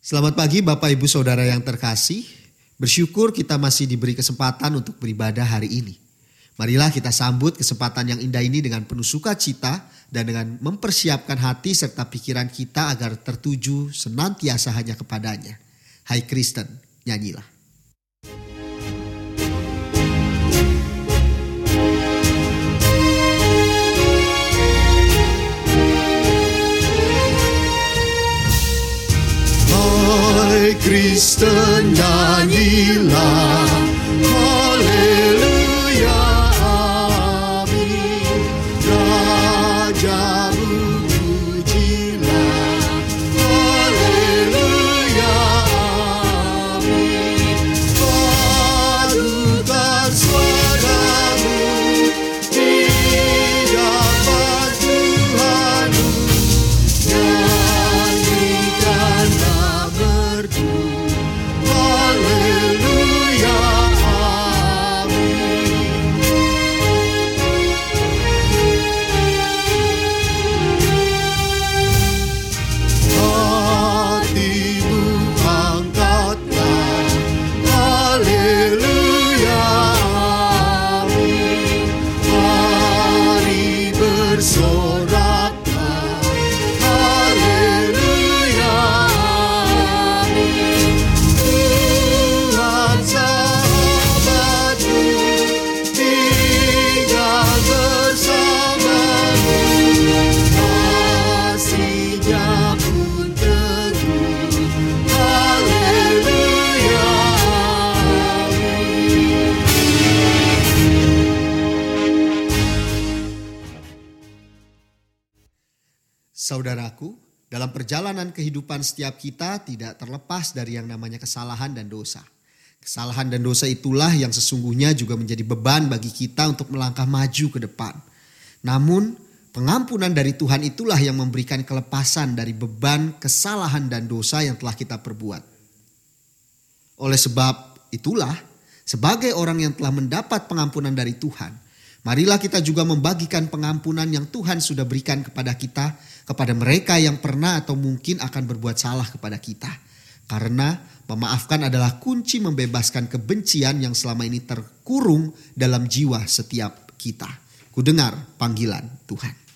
Selamat pagi Bapak Ibu Saudara yang terkasih. Bersyukur kita masih diberi kesempatan untuk beribadah hari ini. Marilah kita sambut kesempatan yang indah ini dengan penuh sukacita dan dengan mempersiapkan hati serta pikiran kita agar tertuju senantiasa hanya kepadanya. Hai Kristen, nyanyilah. Hai Kristen nyanyilah kehidupan setiap kita tidak terlepas dari yang namanya kesalahan dan dosa. Kesalahan dan dosa itulah yang sesungguhnya juga menjadi beban bagi kita untuk melangkah maju ke depan. Namun, pengampunan dari Tuhan itulah yang memberikan kelepasan dari beban kesalahan dan dosa yang telah kita perbuat. Oleh sebab itulah, sebagai orang yang telah mendapat pengampunan dari Tuhan, marilah kita juga membagikan pengampunan yang Tuhan sudah berikan kepada kita kepada mereka yang pernah atau mungkin akan berbuat salah kepada kita. Karena memaafkan adalah kunci membebaskan kebencian yang selama ini terkurung dalam jiwa setiap kita. Kudengar panggilan Tuhan.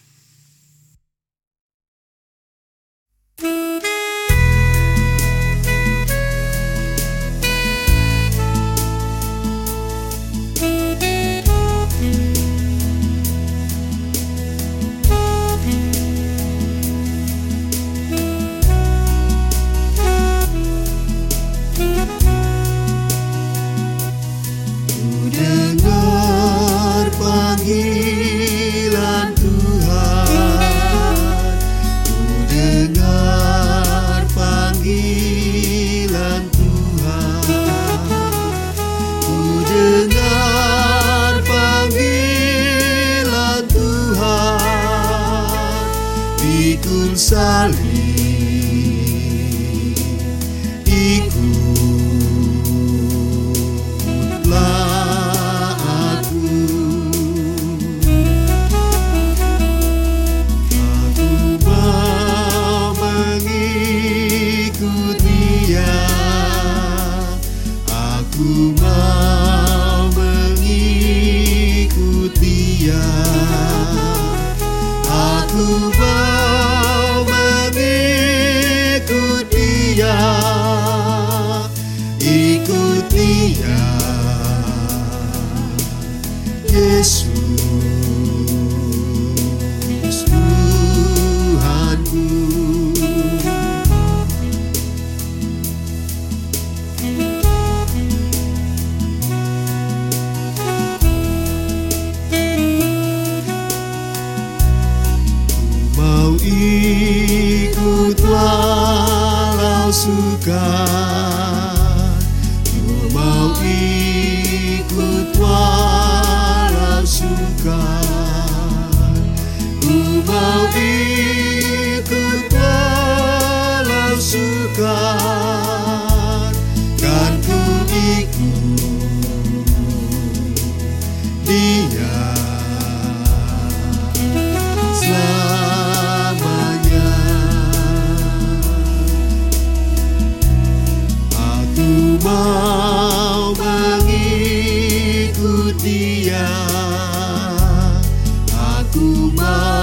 Yesus Aku mau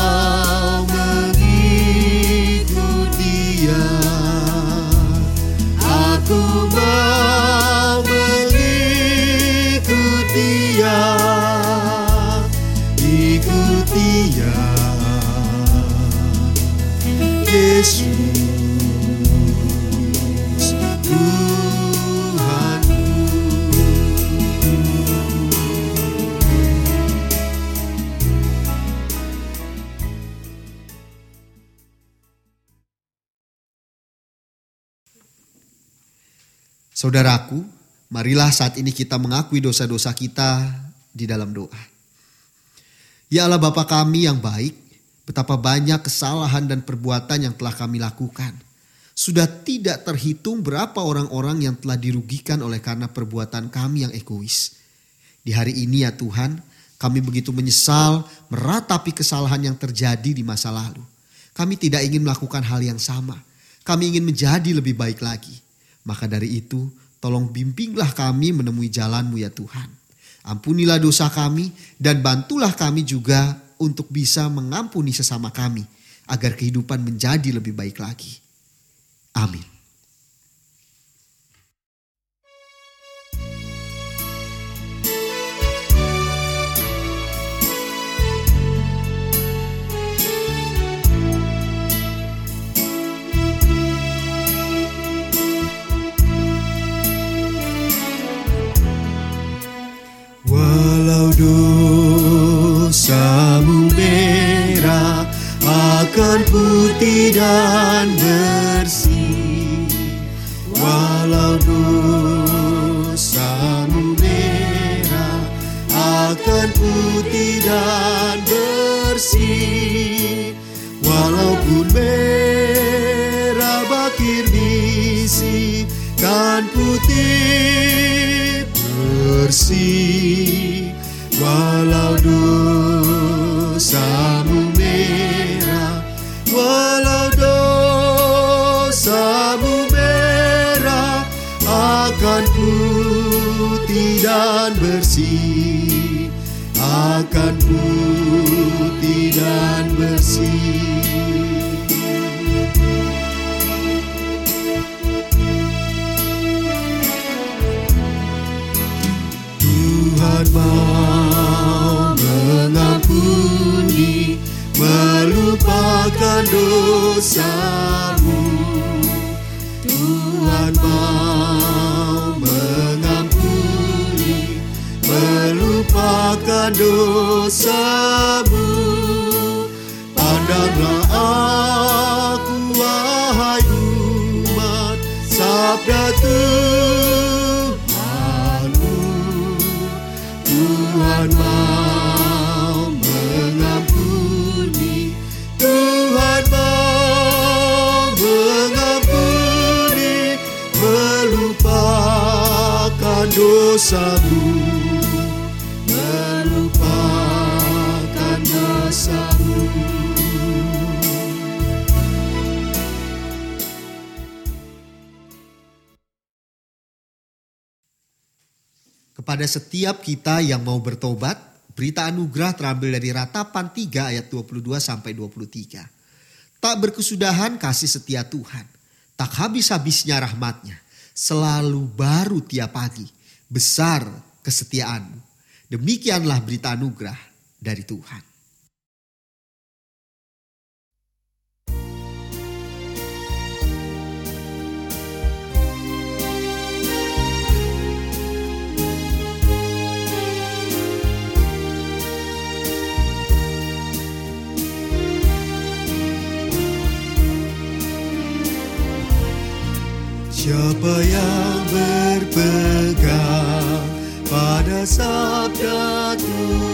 Saudaraku, marilah saat ini kita mengakui dosa-dosa kita di dalam doa. Ya Allah Bapa kami yang baik, betapa banyak kesalahan dan perbuatan yang telah kami lakukan. Sudah tidak terhitung berapa orang-orang yang telah dirugikan oleh karena perbuatan kami yang egois. Di hari ini ya Tuhan, kami begitu menyesal meratapi kesalahan yang terjadi di masa lalu. Kami tidak ingin melakukan hal yang sama. Kami ingin menjadi lebih baik lagi. Maka dari itu, tolong bimbinglah kami menemui jalanmu ya Tuhan. Ampunilah dosa kami dan bantulah kami juga untuk bisa mengampuni sesama kami agar kehidupan menjadi lebih baik lagi. Amin. Dosamu merah akan putih dan bersih. Walau dosamu merah akan putih dan bersih. Walaupun merah bakir bisi kan putih bersih. Walau dosamu dosamu. Tuhan mau mengampuni melupakan dosamu. Pandanglah dosamu melupakan dosamu. Kepada setiap kita yang mau bertobat, berita anugerah terambil dari ratapan 3 ayat 22 sampai 23. Tak berkesudahan kasih setia Tuhan, tak habis-habisnya rahmatnya, selalu baru tiap pagi, besar kesetiaanmu. Demikianlah berita anugerah dari Tuhan. Siapa yang berpegang pada sabda Tuhan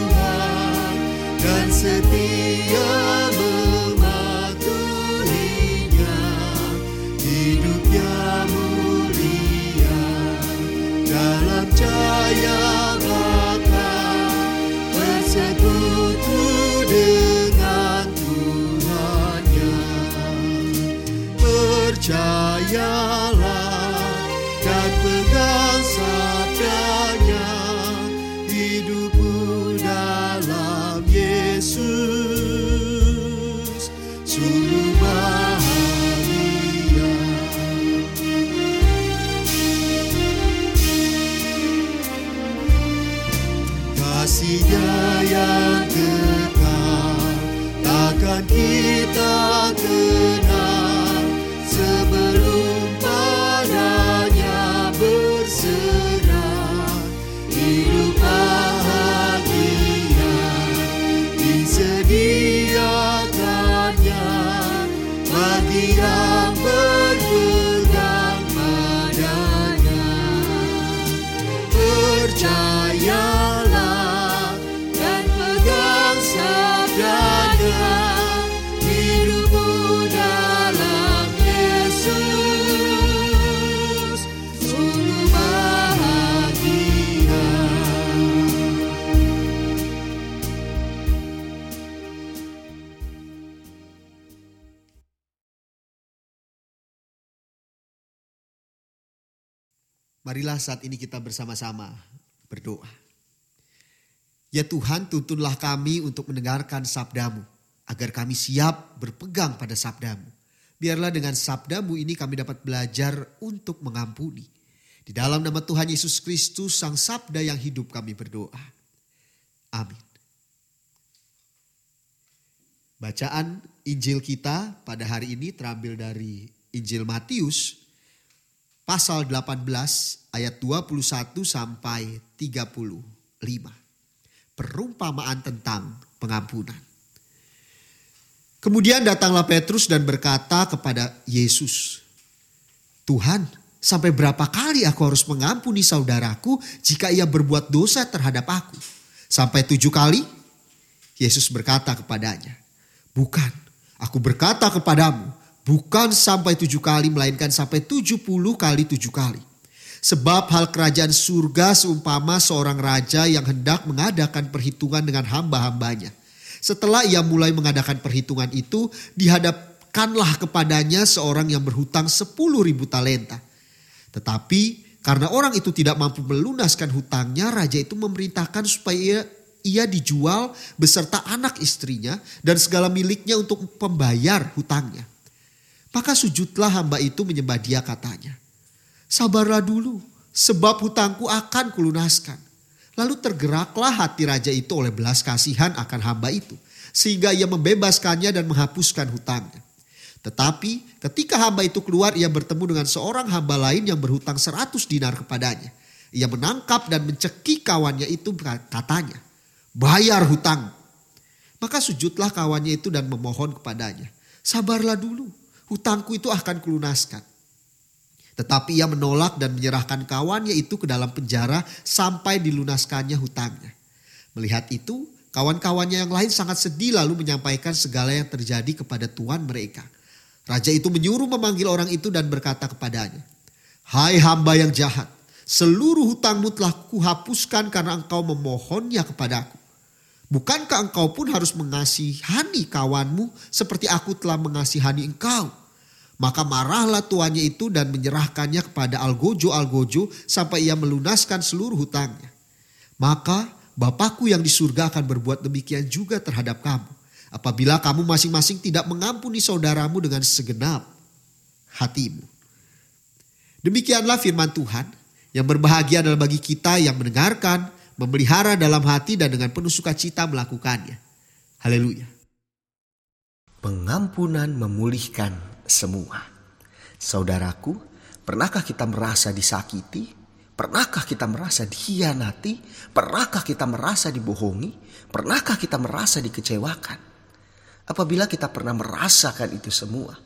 Marilah saat ini kita bersama-sama berdoa. Ya Tuhan tuntunlah kami untuk mendengarkan sabdamu. Agar kami siap berpegang pada sabdamu. Biarlah dengan sabdamu ini kami dapat belajar untuk mengampuni. Di dalam nama Tuhan Yesus Kristus Sang Sabda yang hidup kami berdoa. Amin. Bacaan Injil kita pada hari ini terambil dari Injil Matius pasal 18 ayat 21 sampai 35. Perumpamaan tentang pengampunan. Kemudian datanglah Petrus dan berkata kepada Yesus, "Tuhan, sampai berapa kali aku harus mengampuni saudaraku jika ia berbuat dosa terhadap aku? Sampai tujuh kali?" Yesus berkata kepadanya, "Bukan, aku berkata kepadamu, Bukan sampai tujuh kali melainkan sampai tujuh puluh kali tujuh kali. Sebab hal kerajaan surga seumpama seorang raja yang hendak mengadakan perhitungan dengan hamba-hambanya. Setelah ia mulai mengadakan perhitungan itu, dihadapkanlah kepadanya seorang yang berhutang sepuluh ribu talenta. Tetapi karena orang itu tidak mampu melunaskan hutangnya, raja itu memerintahkan supaya ia, ia dijual beserta anak istrinya dan segala miliknya untuk pembayar hutangnya. Maka sujudlah hamba itu menyembah dia katanya. Sabarlah dulu sebab hutangku akan kulunaskan. Lalu tergeraklah hati raja itu oleh belas kasihan akan hamba itu. Sehingga ia membebaskannya dan menghapuskan hutangnya. Tetapi ketika hamba itu keluar ia bertemu dengan seorang hamba lain yang berhutang seratus dinar kepadanya. Ia menangkap dan mencekik kawannya itu katanya. Bayar hutang. Maka sujudlah kawannya itu dan memohon kepadanya. Sabarlah dulu hutangku itu akan kulunaskan. Tetapi ia menolak dan menyerahkan kawannya itu ke dalam penjara sampai dilunaskannya hutangnya. Melihat itu, kawan-kawannya yang lain sangat sedih lalu menyampaikan segala yang terjadi kepada tuan mereka. Raja itu menyuruh memanggil orang itu dan berkata kepadanya, Hai hamba yang jahat, seluruh hutangmu telah kuhapuskan karena engkau memohonnya kepadaku. Bukankah engkau pun harus mengasihani kawanmu seperti aku telah mengasihani engkau? Maka marahlah tuannya itu dan menyerahkannya kepada Algojo-Algojo sampai ia melunaskan seluruh hutangnya. Maka Bapakku yang di surga akan berbuat demikian juga terhadap kamu. Apabila kamu masing-masing tidak mengampuni saudaramu dengan segenap hatimu. Demikianlah firman Tuhan yang berbahagia adalah bagi kita yang mendengarkan, memelihara dalam hati dan dengan penuh sukacita melakukannya. Haleluya. Pengampunan memulihkan semua. Saudaraku, pernahkah kita merasa disakiti? Pernahkah kita merasa dikhianati? Pernahkah kita merasa dibohongi? Pernahkah kita merasa dikecewakan? Apabila kita pernah merasakan itu semua,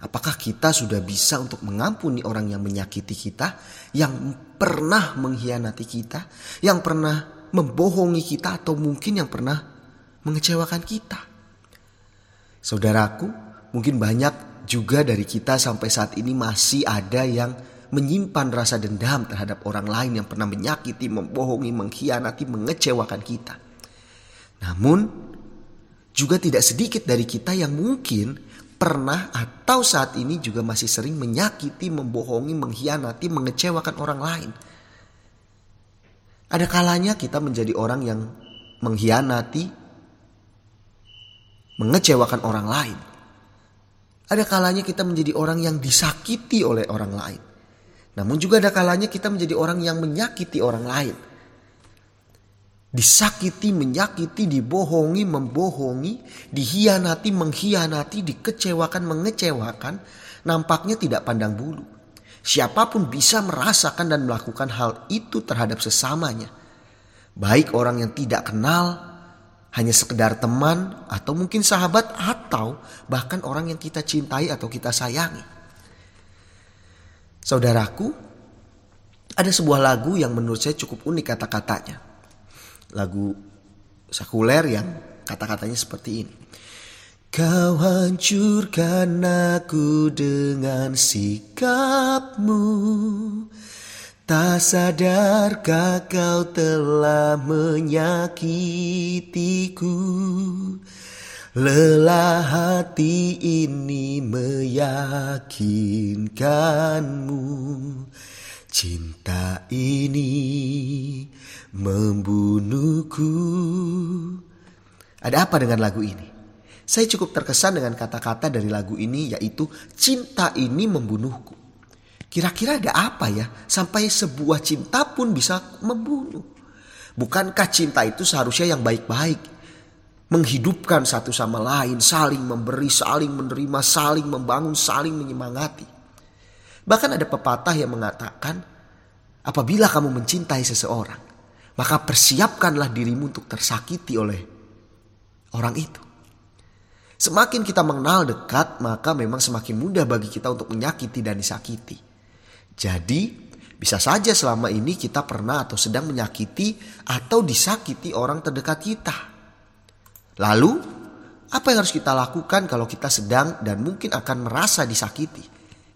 apakah kita sudah bisa untuk mengampuni orang yang menyakiti kita, yang pernah mengkhianati kita, yang pernah membohongi kita atau mungkin yang pernah mengecewakan kita. Saudaraku, mungkin banyak juga dari kita sampai saat ini masih ada yang menyimpan rasa dendam terhadap orang lain yang pernah menyakiti, membohongi, mengkhianati, mengecewakan kita. Namun, juga tidak sedikit dari kita yang mungkin pernah atau saat ini juga masih sering menyakiti, membohongi, mengkhianati, mengecewakan orang lain. Ada kalanya kita menjadi orang yang mengkhianati, mengecewakan orang lain. Ada kalanya kita menjadi orang yang disakiti oleh orang lain. Namun juga ada kalanya kita menjadi orang yang menyakiti orang lain disakiti, menyakiti, dibohongi, membohongi, dihianati, mengkhianati, dikecewakan, mengecewakan, nampaknya tidak pandang bulu. Siapa pun bisa merasakan dan melakukan hal itu terhadap sesamanya. Baik orang yang tidak kenal, hanya sekedar teman, atau mungkin sahabat, atau bahkan orang yang kita cintai atau kita sayangi. Saudaraku, ada sebuah lagu yang menurut saya cukup unik kata-katanya lagu sekuler yang kata-katanya seperti ini. Kau hancurkan aku dengan sikapmu. Tak sadarkah kau telah menyakitiku? Lelah hati ini meyakinkanmu. Cinta ini membunuhku. Ada apa dengan lagu ini? Saya cukup terkesan dengan kata-kata dari lagu ini yaitu cinta ini membunuhku. Kira-kira ada apa ya sampai sebuah cinta pun bisa membunuh? Bukankah cinta itu seharusnya yang baik-baik? Menghidupkan satu sama lain, saling memberi, saling menerima, saling membangun, saling menyemangati. Bahkan ada pepatah yang mengatakan, apabila kamu mencintai seseorang, maka persiapkanlah dirimu untuk tersakiti oleh orang itu. Semakin kita mengenal dekat, maka memang semakin mudah bagi kita untuk menyakiti dan disakiti. Jadi, bisa saja selama ini kita pernah atau sedang menyakiti atau disakiti orang terdekat kita. Lalu, apa yang harus kita lakukan kalau kita sedang dan mungkin akan merasa disakiti,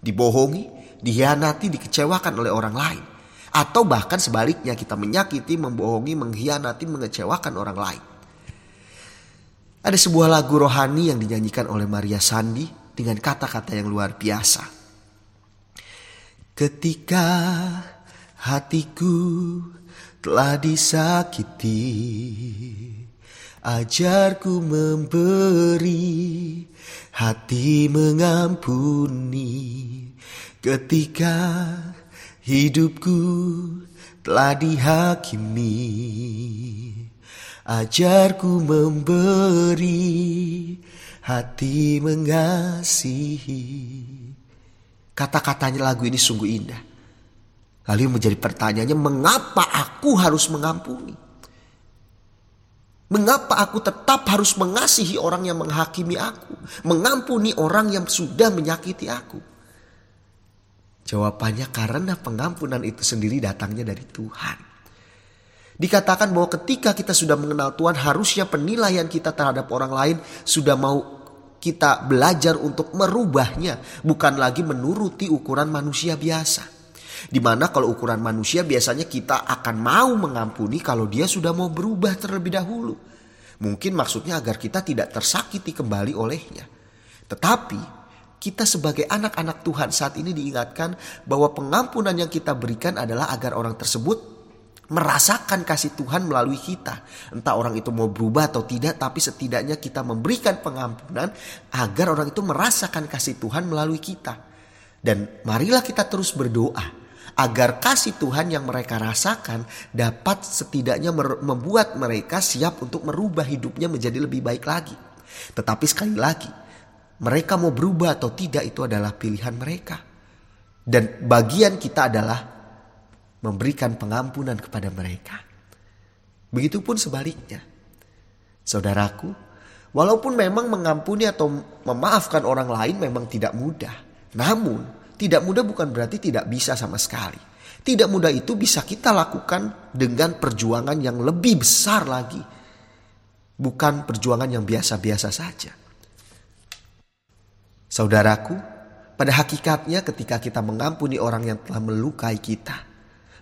dibohongi, dihianati, dikecewakan oleh orang lain? Atau bahkan sebaliknya kita menyakiti, membohongi, mengkhianati, mengecewakan orang lain. Ada sebuah lagu rohani yang dinyanyikan oleh Maria Sandi dengan kata-kata yang luar biasa. Ketika hatiku telah disakiti, ajarku memberi, hati mengampuni. Ketika hidupku telah dihakimi, ajarku memberi, hati mengasihi. Kata-katanya lagu ini sungguh indah. Lalu menjadi pertanyaannya, mengapa aku harus mengampuni? Mengapa aku tetap harus mengasihi orang yang menghakimi aku? Mengampuni orang yang sudah menyakiti aku? Jawabannya karena pengampunan itu sendiri datangnya dari Tuhan. Dikatakan bahwa ketika kita sudah mengenal Tuhan harusnya penilaian kita terhadap orang lain sudah mau kita belajar untuk merubahnya, bukan lagi menuruti ukuran manusia biasa. Di mana kalau ukuran manusia biasanya kita akan mau mengampuni kalau dia sudah mau berubah terlebih dahulu. Mungkin maksudnya agar kita tidak tersakiti kembali olehnya. Tetapi kita sebagai anak-anak Tuhan saat ini diingatkan bahwa pengampunan yang kita berikan adalah agar orang tersebut merasakan kasih Tuhan melalui kita. Entah orang itu mau berubah atau tidak, tapi setidaknya kita memberikan pengampunan agar orang itu merasakan kasih Tuhan melalui kita. Dan marilah kita terus berdoa agar kasih Tuhan yang mereka rasakan dapat setidaknya membuat mereka siap untuk merubah hidupnya menjadi lebih baik lagi. Tetapi sekali lagi, mereka mau berubah atau tidak itu adalah pilihan mereka. Dan bagian kita adalah memberikan pengampunan kepada mereka. Begitupun sebaliknya. Saudaraku, walaupun memang mengampuni atau memaafkan orang lain memang tidak mudah. Namun, tidak mudah bukan berarti tidak bisa sama sekali. Tidak mudah itu bisa kita lakukan dengan perjuangan yang lebih besar lagi. Bukan perjuangan yang biasa-biasa saja. Saudaraku, pada hakikatnya ketika kita mengampuni orang yang telah melukai kita,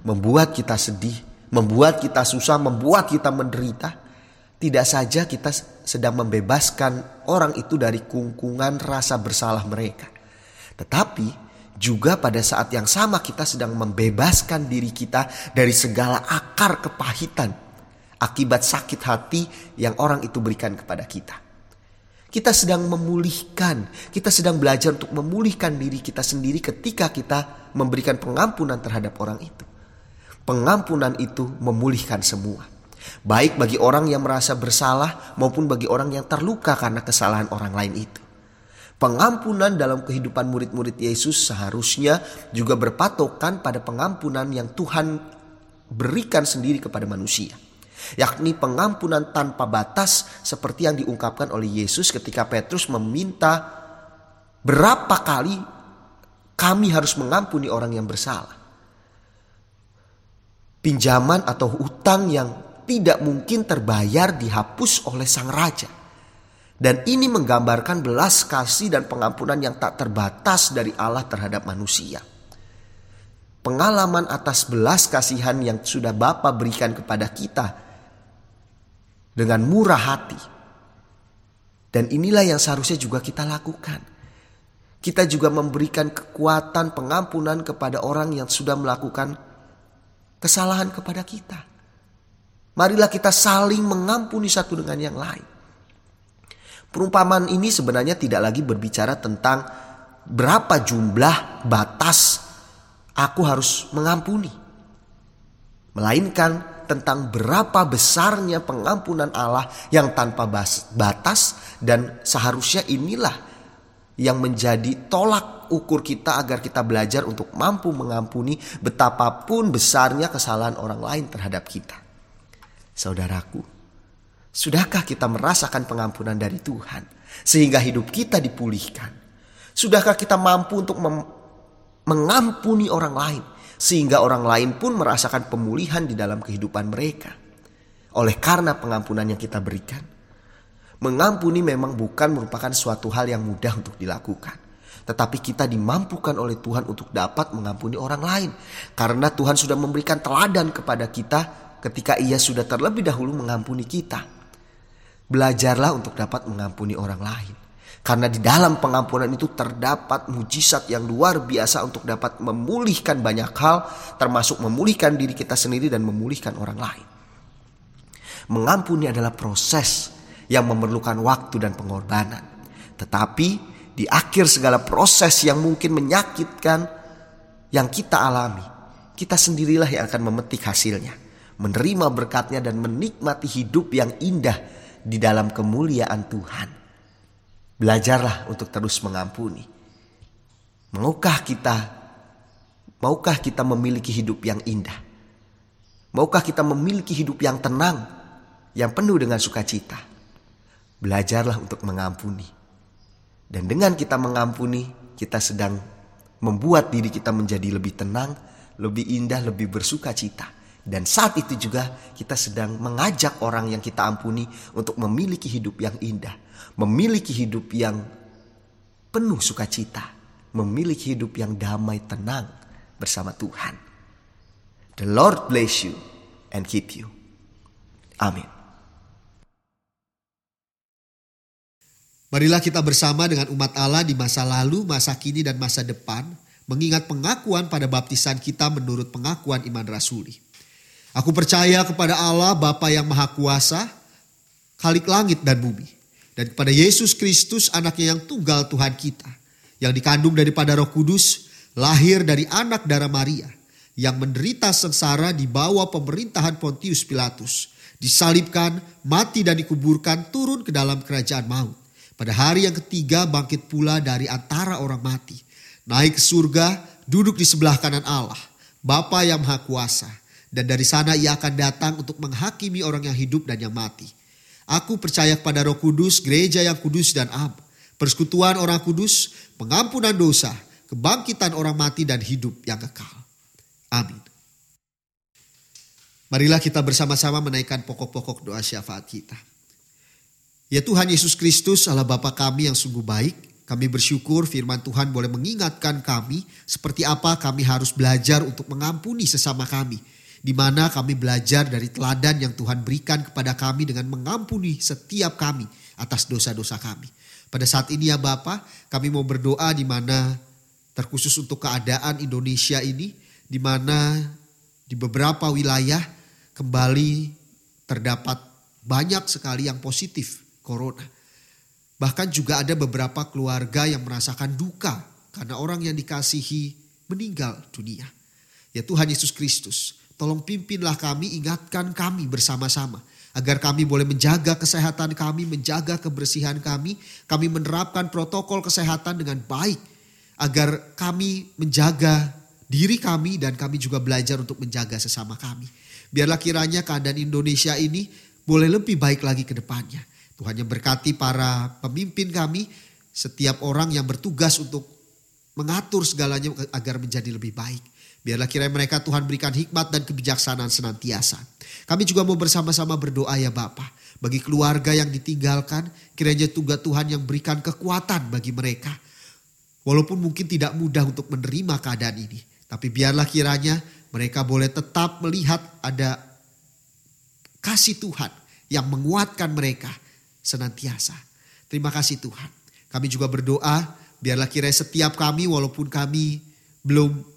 membuat kita sedih, membuat kita susah, membuat kita menderita. Tidak saja kita sedang membebaskan orang itu dari kungkungan rasa bersalah mereka. Tetapi juga pada saat yang sama kita sedang membebaskan diri kita dari segala akar kepahitan akibat sakit hati yang orang itu berikan kepada kita. Kita sedang memulihkan, kita sedang belajar untuk memulihkan diri kita sendiri ketika kita memberikan pengampunan terhadap orang itu. Pengampunan itu memulihkan semua. Baik bagi orang yang merasa bersalah maupun bagi orang yang terluka karena kesalahan orang lain itu. Pengampunan dalam kehidupan murid-murid Yesus seharusnya juga berpatokan pada pengampunan yang Tuhan berikan sendiri kepada manusia. Yakni pengampunan tanpa batas seperti yang diungkapkan oleh Yesus ketika Petrus meminta berapa kali kami harus mengampuni orang yang bersalah pinjaman atau hutang yang tidak mungkin terbayar dihapus oleh sang raja. Dan ini menggambarkan belas kasih dan pengampunan yang tak terbatas dari Allah terhadap manusia. Pengalaman atas belas kasihan yang sudah Bapa berikan kepada kita dengan murah hati. Dan inilah yang seharusnya juga kita lakukan. Kita juga memberikan kekuatan pengampunan kepada orang yang sudah melakukan kesalahan kepada kita. Marilah kita saling mengampuni satu dengan yang lain. Perumpamaan ini sebenarnya tidak lagi berbicara tentang berapa jumlah batas aku harus mengampuni. Melainkan tentang berapa besarnya pengampunan Allah yang tanpa batas dan seharusnya inilah yang menjadi tolak ukur kita agar kita belajar untuk mampu mengampuni betapapun besarnya kesalahan orang lain terhadap kita. Saudaraku, sudahkah kita merasakan pengampunan dari Tuhan sehingga hidup kita dipulihkan? Sudahkah kita mampu untuk mengampuni orang lain sehingga orang lain pun merasakan pemulihan di dalam kehidupan mereka? Oleh karena pengampunan yang kita berikan, Mengampuni memang bukan merupakan suatu hal yang mudah untuk dilakukan. Tetapi kita dimampukan oleh Tuhan untuk dapat mengampuni orang lain. Karena Tuhan sudah memberikan teladan kepada kita ketika ia sudah terlebih dahulu mengampuni kita. Belajarlah untuk dapat mengampuni orang lain. Karena di dalam pengampunan itu terdapat mujizat yang luar biasa untuk dapat memulihkan banyak hal, termasuk memulihkan diri kita sendiri dan memulihkan orang lain. Mengampuni adalah proses yang memerlukan waktu dan pengorbanan. Tetapi di akhir segala proses yang mungkin menyakitkan yang kita alami, kita sendirilah yang akan memetik hasilnya, menerima berkatnya dan menikmati hidup yang indah di dalam kemuliaan Tuhan. Belajarlah untuk terus mengampuni. Maukah kita maukah kita memiliki hidup yang indah? Maukah kita memiliki hidup yang tenang, yang penuh dengan sukacita? Belajarlah untuk mengampuni. Dan dengan kita mengampuni, kita sedang membuat diri kita menjadi lebih tenang, lebih indah, lebih bersuka cita. Dan saat itu juga kita sedang mengajak orang yang kita ampuni untuk memiliki hidup yang indah, memiliki hidup yang penuh sukacita, memiliki hidup yang damai tenang bersama Tuhan. The Lord bless you and keep you. Amin. Marilah kita bersama dengan umat Allah di masa lalu, masa kini, dan masa depan, mengingat pengakuan pada baptisan kita menurut pengakuan iman rasuli. Aku percaya kepada Allah Bapa yang Maha Kuasa, Khalik langit dan bumi, dan kepada Yesus Kristus anaknya yang tunggal Tuhan kita, yang dikandung daripada roh kudus, lahir dari anak darah Maria, yang menderita sengsara di bawah pemerintahan Pontius Pilatus, disalibkan, mati dan dikuburkan turun ke dalam kerajaan maut pada hari yang ketiga bangkit pula dari antara orang mati. Naik ke surga, duduk di sebelah kanan Allah, Bapa yang Maha Kuasa. Dan dari sana ia akan datang untuk menghakimi orang yang hidup dan yang mati. Aku percaya kepada roh kudus, gereja yang kudus dan am. Persekutuan orang kudus, pengampunan dosa, kebangkitan orang mati dan hidup yang kekal. Amin. Marilah kita bersama-sama menaikkan pokok-pokok doa syafaat kita. Ya Tuhan Yesus Kristus Allah Bapa kami yang sungguh baik. Kami bersyukur firman Tuhan boleh mengingatkan kami seperti apa kami harus belajar untuk mengampuni sesama kami. Di mana kami belajar dari teladan yang Tuhan berikan kepada kami dengan mengampuni setiap kami atas dosa-dosa kami. Pada saat ini ya Bapa, kami mau berdoa di mana terkhusus untuk keadaan Indonesia ini, di mana di beberapa wilayah kembali terdapat banyak sekali yang positif corona. Bahkan juga ada beberapa keluarga yang merasakan duka karena orang yang dikasihi meninggal dunia. Ya Tuhan Yesus Kristus, tolong pimpinlah kami, ingatkan kami bersama-sama. Agar kami boleh menjaga kesehatan kami, menjaga kebersihan kami. Kami menerapkan protokol kesehatan dengan baik. Agar kami menjaga diri kami dan kami juga belajar untuk menjaga sesama kami. Biarlah kiranya keadaan Indonesia ini boleh lebih baik lagi ke depannya. Tuhan yang berkati para pemimpin kami, setiap orang yang bertugas untuk mengatur segalanya agar menjadi lebih baik. Biarlah kiranya mereka Tuhan berikan hikmat dan kebijaksanaan senantiasa. Kami juga mau bersama-sama berdoa ya Bapak. Bagi keluarga yang ditinggalkan, kiranya tugas Tuhan yang berikan kekuatan bagi mereka. Walaupun mungkin tidak mudah untuk menerima keadaan ini. Tapi biarlah kiranya mereka boleh tetap melihat ada kasih Tuhan yang menguatkan mereka senantiasa. Terima kasih Tuhan. Kami juga berdoa biarlah kiranya setiap kami walaupun kami belum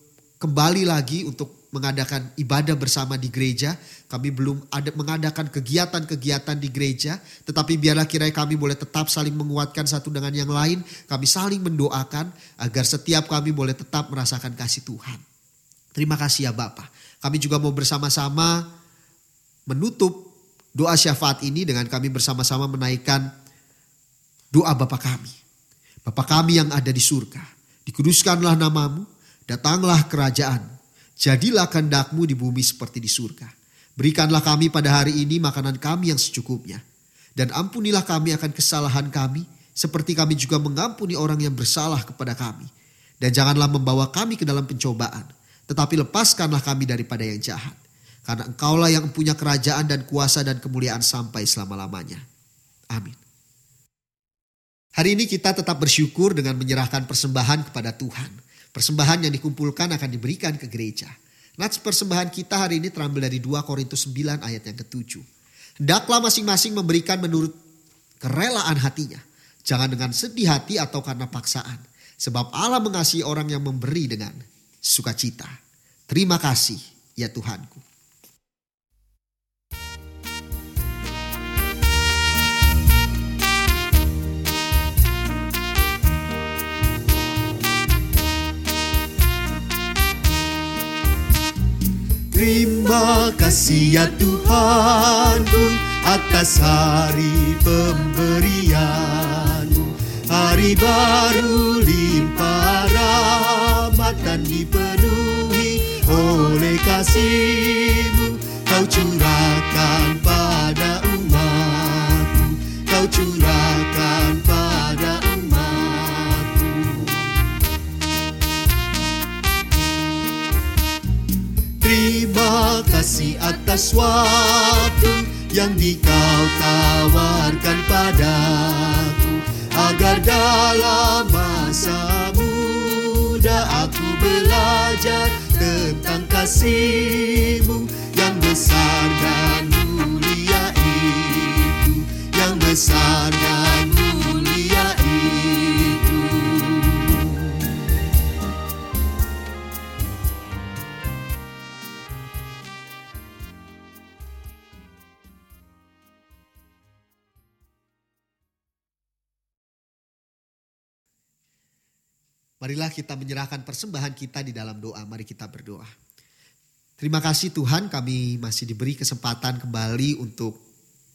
kembali lagi untuk mengadakan ibadah bersama di gereja, kami belum ada mengadakan kegiatan-kegiatan di gereja, tetapi biarlah kiranya kami boleh tetap saling menguatkan satu dengan yang lain, kami saling mendoakan agar setiap kami boleh tetap merasakan kasih Tuhan. Terima kasih ya Bapak. Kami juga mau bersama-sama menutup doa syafaat ini dengan kami bersama-sama menaikkan doa Bapa kami. Bapa kami yang ada di surga, dikuduskanlah namamu, datanglah kerajaan Jadilah kehendakmu di bumi seperti di surga. Berikanlah kami pada hari ini makanan kami yang secukupnya. Dan ampunilah kami akan kesalahan kami, seperti kami juga mengampuni orang yang bersalah kepada kami. Dan janganlah membawa kami ke dalam pencobaan, tetapi lepaskanlah kami daripada yang jahat. Karena engkaulah yang punya kerajaan dan kuasa dan kemuliaan sampai selama-lamanya. Amin. Hari ini kita tetap bersyukur dengan menyerahkan persembahan kepada Tuhan. Persembahan yang dikumpulkan akan diberikan ke gereja. Nats persembahan kita hari ini terambil dari 2 Korintus 9 ayat yang ketujuh. Hendaklah masing-masing memberikan menurut kerelaan hatinya. Jangan dengan sedih hati atau karena paksaan. Sebab Allah mengasihi orang yang memberi dengan sukacita. Terima kasih ya Tuhanku. Terima kasih ya Tuhanku atas hari pemberianmu. Hari baru limpah rahmat dan dipenuhi oleh kasihmu. Kau curahkan pada umatmu. Kau curahkan pada Terima kasih atas waktu yang dikau tawarkan padaku. Agar dalam masa muda aku belajar tentang kasihmu Yang besar dan mulia itu. Yang besar dan Marilah kita menyerahkan persembahan kita di dalam doa. Mari kita berdoa. Terima kasih Tuhan kami masih diberi kesempatan kembali untuk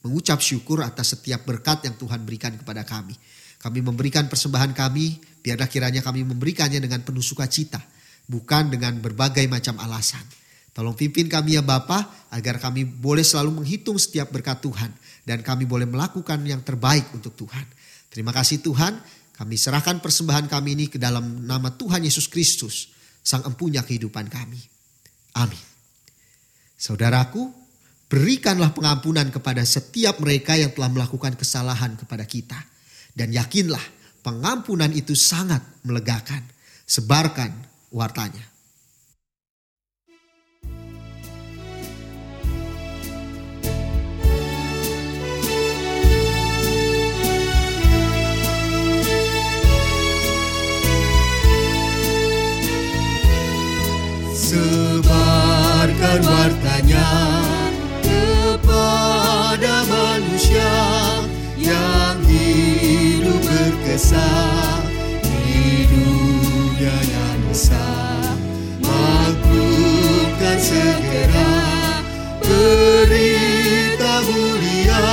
mengucap syukur atas setiap berkat yang Tuhan berikan kepada kami. Kami memberikan persembahan kami, biarlah kiranya kami memberikannya dengan penuh sukacita, bukan dengan berbagai macam alasan. Tolong pimpin kami ya Bapa, agar kami boleh selalu menghitung setiap berkat Tuhan dan kami boleh melakukan yang terbaik untuk Tuhan. Terima kasih Tuhan, kami serahkan persembahan kami ini ke dalam nama Tuhan Yesus Kristus, Sang Empunya kehidupan kami. Amin. Saudaraku, berikanlah pengampunan kepada setiap mereka yang telah melakukan kesalahan kepada kita. Dan yakinlah pengampunan itu sangat melegakan. Sebarkan wartanya. Sebarkan wartanya kepada manusia yang hidup berkesah di dunia yang besar. Maklumkan segera berita mulia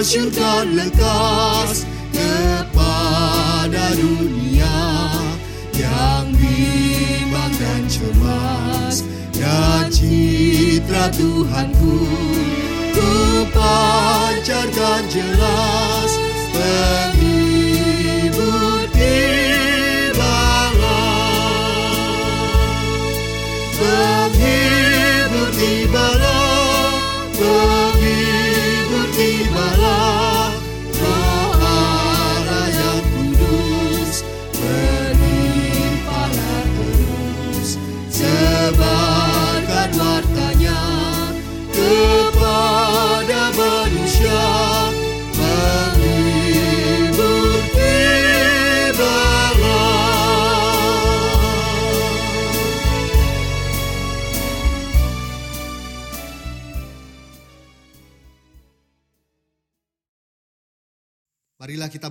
Masyurkan lekas Kepada pada dunia yang bimbang dan cemas dan citra Tuhanku. Ku pancarkan jelas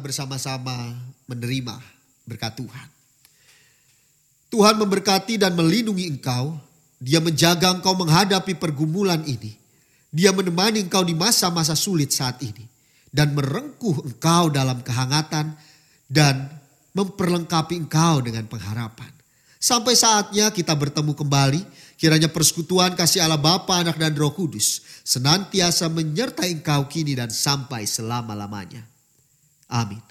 bersama-sama menerima berkat Tuhan. Tuhan memberkati dan melindungi engkau. Dia menjaga engkau menghadapi pergumulan ini. Dia menemani engkau di masa-masa sulit saat ini. Dan merengkuh engkau dalam kehangatan dan memperlengkapi engkau dengan pengharapan. Sampai saatnya kita bertemu kembali. Kiranya persekutuan kasih Allah Bapa, Anak dan Roh Kudus senantiasa menyertai engkau kini dan sampai selama-lamanya. Amin.